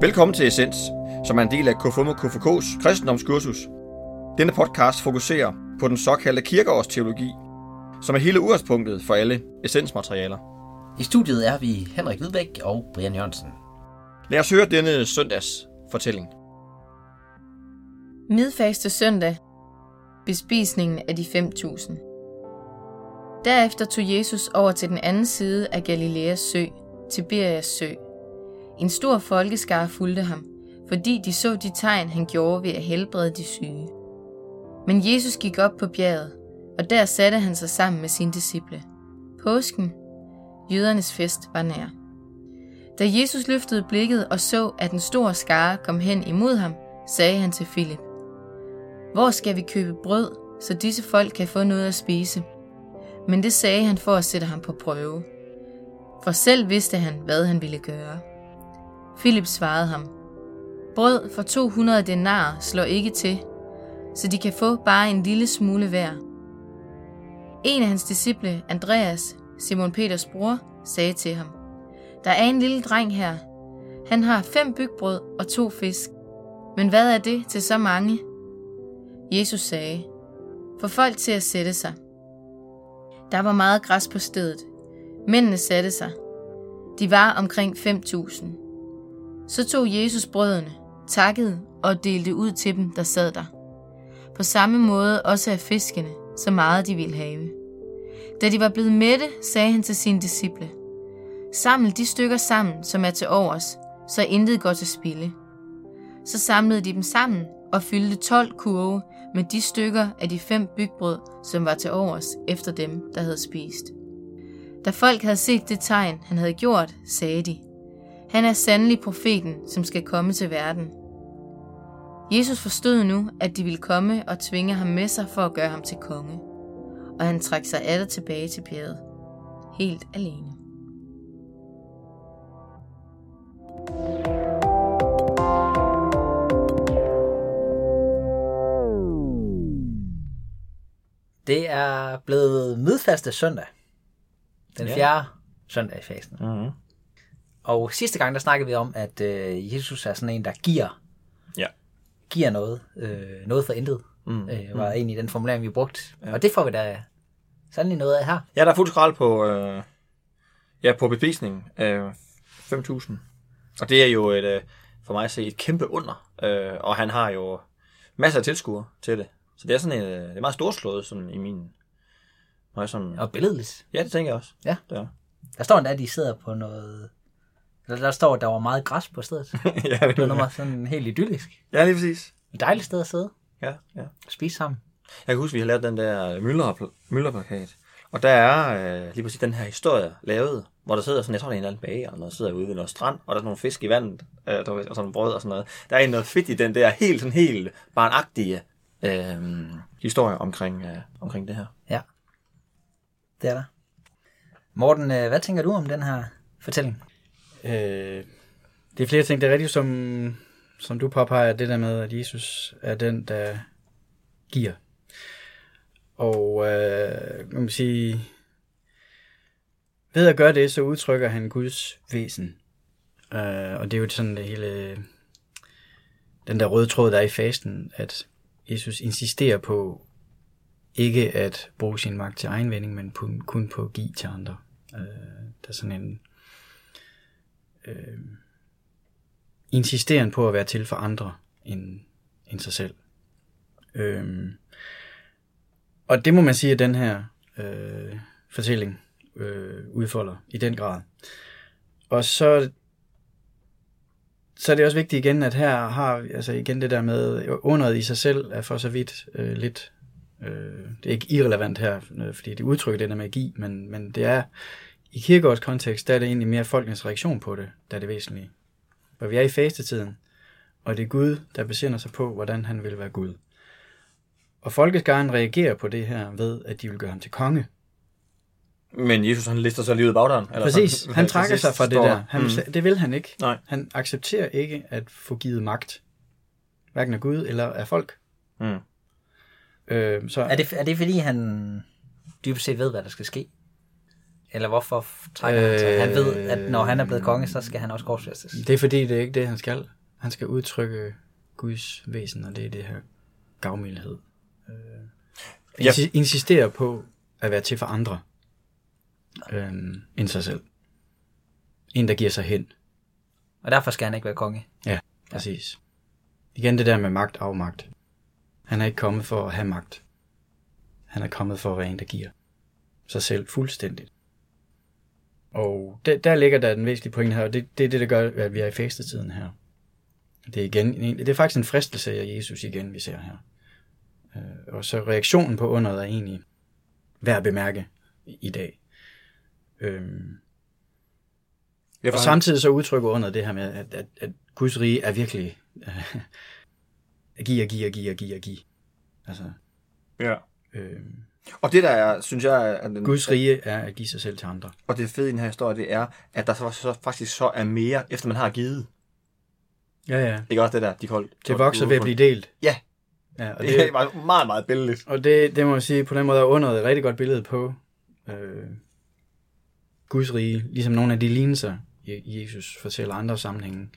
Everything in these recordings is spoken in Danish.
Velkommen til Essens, som er en del af KFUM og KFK's kristendomskursus. Denne podcast fokuserer på den såkaldte kirkeårsteologi, som er hele udgangspunktet for alle essensmaterialer. I studiet er vi Henrik Hvidbæk og Brian Jørgensen. Lad os høre denne søndags fortælling. Midfaste søndag. Bespisningen af de 5.000. Derefter tog Jesus over til den anden side af Galileas sø, Tiberias sø. En stor folkeskare fulgte ham, fordi de så de tegn, han gjorde ved at helbrede de syge. Men Jesus gik op på bjerget, og der satte han sig sammen med sine disciple. Påsken, jødernes fest, var nær. Da Jesus løftede blikket og så, at en stor skare kom hen imod ham, sagde han til Filip, Hvor skal vi købe brød, så disse folk kan få noget at spise? Men det sagde han for at sætte ham på prøve. For selv vidste han, hvad han ville gøre. Philip svarede ham, Brød for 200 denar slår ikke til, så de kan få bare en lille smule hver. En af hans disciple, Andreas, Simon Peters bror, sagde til ham, Der er en lille dreng her. Han har fem bygbrød og to fisk. Men hvad er det til så mange? Jesus sagde, Få folk til at sætte sig. Der var meget græs på stedet. Mændene satte sig. De var omkring 5.000. Så tog Jesus brødene, takkede og delte ud til dem, der sad der. På samme måde også af fiskene, så meget de ville have. Da de var blevet mætte, sagde han til sine disciple, Saml de stykker sammen, som er til overs, så intet går til spilde. Så samlede de dem sammen og fyldte 12 kurve med de stykker af de fem bygbrød, som var til overs efter dem, der havde spist. Da folk havde set det tegn, han havde gjort, sagde de, han er sandelig profeten, som skal komme til verden. Jesus forstod nu, at de ville komme og tvinge ham med sig for at gøre ham til konge, og han trak sig atter tilbage til bjerget, helt alene. Det er blevet midfaste søndag. Den Ja. fjerde søndag i fasten. Mm-hmm. Og sidste gang, der snakkede vi om, at øh, Jesus er sådan en, der giver, Ja. giver noget, øh, noget for intet. Mm. Øh, var egentlig den formulering, vi brugte. Ja. Og det får vi da sandelig noget af her. Ja, der er fuld skrald på, øh, ja, på bespisningen. Øh, 5.000. Og det er jo et, øh, for mig at se et kæmpe under. Øh, og han har jo masser af tilskuere til det. Så det er sådan en, øh, det er meget storslået sådan i min... Når jeg sådan, Og billedligt. ja, det tænker jeg også. Ja. Det er. Der står endda, at de sidder på noget... Der, der står, at der var meget græs på stedet. ja, Det var noget sådan helt idyllisk. ja, lige præcis. Et dejligt sted at sidde Ja, ja. og spise sammen. Jeg kan huske, vi har lavet den der Møller, Møller-plakat. Og der er øh, lige præcis den her historie lavet, hvor der sidder sådan, jeg tror, det er en eller anden bager, eller noget, sidder ude ved noget strand, og der er nogle fisk i vandet, øh, der, og sådan brød og sådan noget. Der er noget fedt i den der helt, sådan helt barnagtige øh, historie omkring, øh, omkring det her. Ja, det er der. Morten, øh, hvad tænker du om den her fortælling? Øh, det er flere ting. Det er rigtigt, som, som du påpeger, det der med, at Jesus er den, der giver. Og øh, kan man sige, ved at gøre det, så udtrykker han Guds væsen. Øh, og det er jo sådan det hele, den der røde tråd, der er i fasten, at Jesus insisterer på ikke at bruge sin magt til egenvending, men på, kun på at give til andre. Øh, der er sådan en øh, insisteren på at være til for andre end, end sig selv. Øh, og det må man sige, at den her øh, fortælling øh, udfolder i den grad. Og så, så er det også vigtigt igen, at her har altså igen det der med underet i sig selv er for så vidt øh, lidt øh, det er ikke irrelevant her, øh, fordi det udtrykker den der magi, men, men det er i kirkegårds kontekst, der er det egentlig mere folkenes reaktion på det, der er det væsentlige. For vi er i fastetiden, og det er Gud, der besinder sig på, hvordan han vil være Gud. Og folkeskaren reagerer på det her ved, at de vil gøre ham til konge. Men Jesus, han lister så livet bagdøren. Eller Præcis, sådan, han trækker præcis sig fra det står- der. Han, mm. Det vil han ikke. Nej. Han accepterer ikke at få givet magt. Hverken af Gud eller af folk. Mm. Øh, så Er det, er det fordi, han dybest set ved, hvad der skal ske? Eller hvorfor trækker han sig? Han ved, at når han er blevet konge, så skal han også korsfæstes. Det er fordi, det er ikke det, han skal. Han skal udtrykke Guds væsen, og det er det her gavmildhed. Øh, Ja. insi- insistere på at være til for andre øh, end sig selv. En, der giver sig hen. Og derfor skal han ikke være konge. Ja, præcis. Igen det der med magt og magt. Han er ikke kommet for at have magt. Han er kommet for at være en, der giver sig selv fuldstændigt. Og der, der ligger der den væsentlige pointe her, og det, det er det, der gør, at vi er i fastetiden her. Det er, igen, en- det er faktisk en fristelse af Jesus igen, vi ser her. Øh, Og så reaktionen på underet er egentlig værd at bemærke i dag. Øhm, Ja, og samtidig så udtrykker under det her med, at, at, at Guds rige er virkelig at give og give og give og give og give. Altså, Ja. øh, Og det der er, synes jeg, er den, Guds rige er at give sig selv til andre. og det fede i den her historie, det er, at der så, så faktisk så er mere, efter man har givet. Ja, ja. Ikke også det der, de koldt. Det vokser ved at blive delt. Ja. ja og, Det det, er meget, meget billedligt. og det, det må jeg sige, på den måde er under et rigtig godt billede på øh, Guds rige, ligesom nogle af de lignelser, Je- Jesus fortæller andre sammenhænge,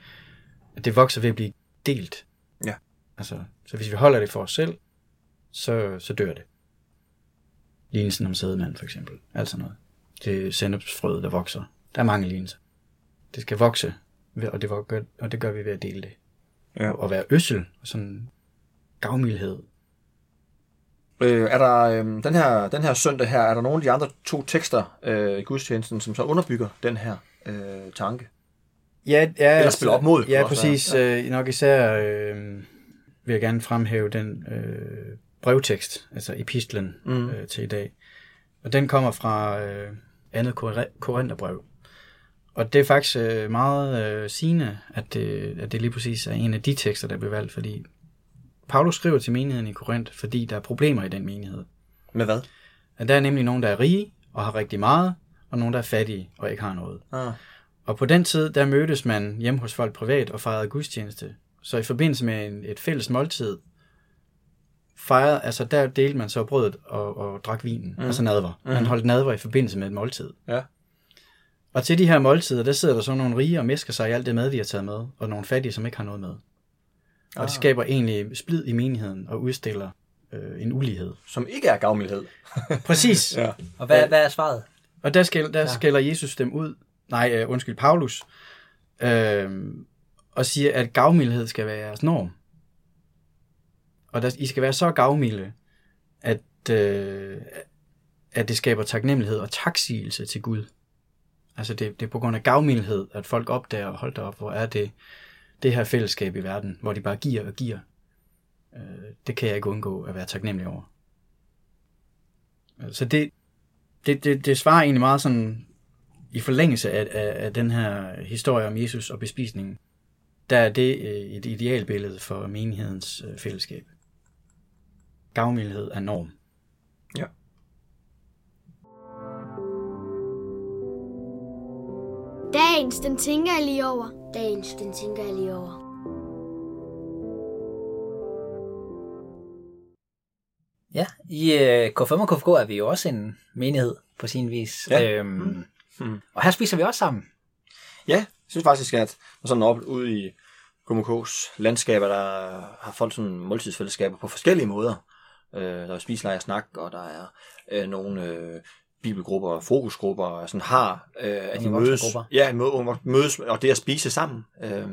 at det vokser ved at blive delt. Ja. Altså, så hvis vi holder det for os selv, så, så dør det. Lignelsen om sædemand, for eksempel. Altså noget. Det er sennepsfrøet, der vokser. Der er mange lignelser. Det skal vokse, og det, vok- og det gør vi ved at dele det. Ja. Og være øssel, og sådan gavmildhed. Øh, er der øh, den, her, den her søndag her, er der nogle af de andre to tekster øh, i gudstjenesten, som så underbygger den her øh, tanke? Ja, ja Eller spiller op mod, Ja, præcis. Øh, nok især øh, vil jeg gerne fremhæve den øh, brevtekst, altså epistlen mm. øh, til i dag. Og den kommer fra øh, andet Kor- Korintherbrev. Og det er faktisk øh, meget øh, sigende, at det, at det lige præcis er en af de tekster, der blev valgt, fordi Paulus skriver til menigheden i Korinth, fordi der er problemer i den menighed. Med hvad? At der er nemlig nogen, der er rige og har rigtig meget, og nogen, der er fattige og ikke har noget. Ah. Og på den tid, der mødtes man hjemme hos folk privat og fejrede gudstjeneste. Så i forbindelse med en, et fælles måltid, fejrede, altså der delte man så brødet og, og drak vinen, mm. altså nadver. Mm. Man holdt nadver i forbindelse med et måltid. Ja. Og til de her måltider, der sidder der så nogle rige og mesker sig i alt det mad, vi har taget med, og nogle fattige, som ikke har noget med. Og det skaber egentlig splid i menigheden og udstiller øh, en ulighed. Som ikke er gavmildhed. Præcis. Ja. Og hvad, hvad er svaret? Og der, skal, der ja. skælder Jesus dem ud, nej, øh, undskyld, Paulus, øh, og siger, at gavmildhed skal være jeres norm. Og der, I skal være så gavmilde, at, øh, at det skaber taknemmelighed og taksigelse til Gud. Altså det, det er på grund af gavmildhed, at folk opdager, hold da op, hvor er det, det her fællesskab i verden, hvor de bare giver og giver. Øh, det kan jeg ikke undgå at være taknemmelig over. Så det, det, det, det svarer egentlig meget sådan i forlængelse af, af, af den her historie om Jesus og bespisningen. Der er det øh, et idealbillede for menighedens øh, fællesskab. Gavmildhed er norm. Ja. Dagens, den tænker jeg lige over. Dagens, den tænker jeg lige over. Ja, i øh, K5 og KFK er vi jo også en menighed på sin vis. Ja. Øhm, Mm. Og her spiser vi også sammen. Ja, jeg synes faktisk, at sådan op ude i KMK's landskaber, der har folk sådan måltidsfællesskaber på forskellige måder. Øh, der er spisleje og snak, og der er øh, nogle øh, bibelgrupper og fokusgrupper, og sådan har, øh, at de mødes, ja, mø- mødes, og det at spise sammen. Øh, ja.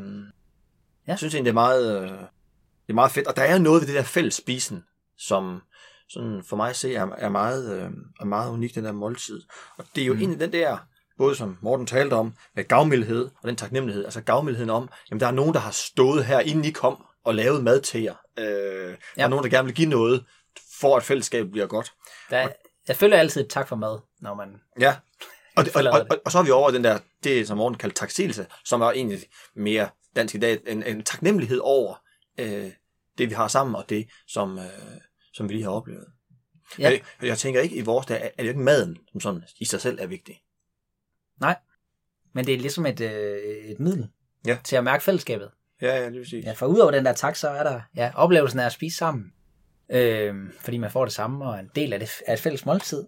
Jeg synes egentlig, det er meget, øh, det er meget fedt. Og der er noget ved det der fælles spisen, som sådan for mig at se er, er, meget, øh, er meget unikt, den der måltid. Og det er jo mm. egentlig den der, både som Morten talte om, med gavmildhed og den taknemmelighed. Altså gavmildheden om, jamen der er nogen, der har stået her, inden I kom, og lavet mad til jer. Øh, ja. Der er nogen, der gerne vil give noget, for at fællesskabet bliver godt. Der, jeg føler altid et tak for mad, når man... Ja. Og, det, og, og, og, og så er vi over den der, det som Morten kaldte taksigelse, som er egentlig mere dansk i dag, en, en taknemmelighed over øh, det, vi har sammen, og det, som, øh, som vi lige har oplevet. Ja. Jeg, jeg tænker ikke, i vores dag, er det jo ikke maden, som sådan i sig selv er vigtig. Nej, men det er ligesom et, øh, et middel Ja. til at mærke fællesskabet. Ja, ja, det vil sige. Ja, for udover den der tak, så er der ja, oplevelsen af at spise sammen. Øhm, fordi man får det samme og er en del af, det, af et fælles måltid.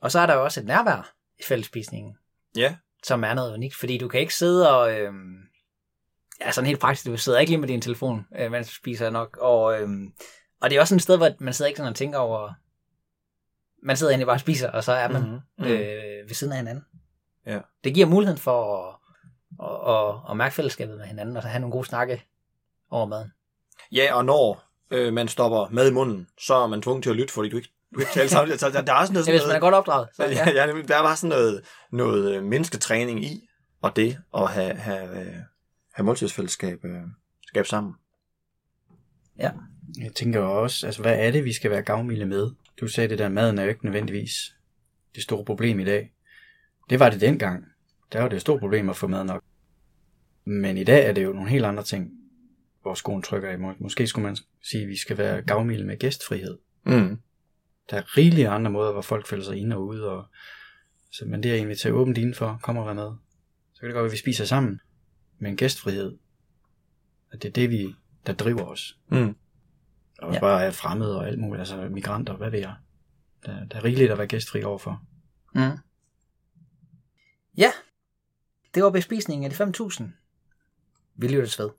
Og så er der jo også et nærvær i fællesspisningen, Ja. som er noget unikt, fordi du kan ikke sidde og... Øh, ja, sådan helt praktisk, du sidder ikke lige med din telefon, øh, mens du spiser nok, og, øh, og det er også et sted, hvor man sidder ikke sådan og tænker over... Man sidder egentlig bare og spiser, og så er man Mhm. øh, ved siden af hinanden. Ja. Det giver muligheden for at, at, at, at mærke fællesskabet med hinanden, og så have nogle gode snakke over maden. Ja, og når øh, man stopper mad i munden, så er man tvunget til at lytte, fordi du ikke, du kan ikke tale samtidig. Så der, der er sådan noget... Ja, hvis man er godt opdraget. Så, ja, ja, der er bare sådan noget, noget øh, mennesketræning i, og det at have, have, øh, have måltidsfællesskab øh, skab sammen. Jeg tænker jo også, altså hvad er det, vi skal være gavmilde med? Du sagde det der, maden er jo ikke nødvendigvis det store problem i dag. Det var det dengang. Der var det et stort problem at få mad nok. Men i dag er det jo nogle helt andre ting, hvor skoen trykker i. Må- Måske skulle man sige, at vi skal være gavmilde med gæstfrihed. Mm. Der er rigelige andre måder, hvor folk føler sig inde og ude. Og, så, men det er egentlig til åbent indenfor, kommer der med. Så kan det godt være, at vi spiser sammen. Men gæstfrihed, at det er det, vi, der driver os. Mm. Og også Ja. bare er fremmede og alt muligt, altså migranter, hvad ved jeg. Der, der er rigeligt at være gæstfri overfor. Mm. Ja, det var bespisningen af de 5.000. Vi lyttes ved.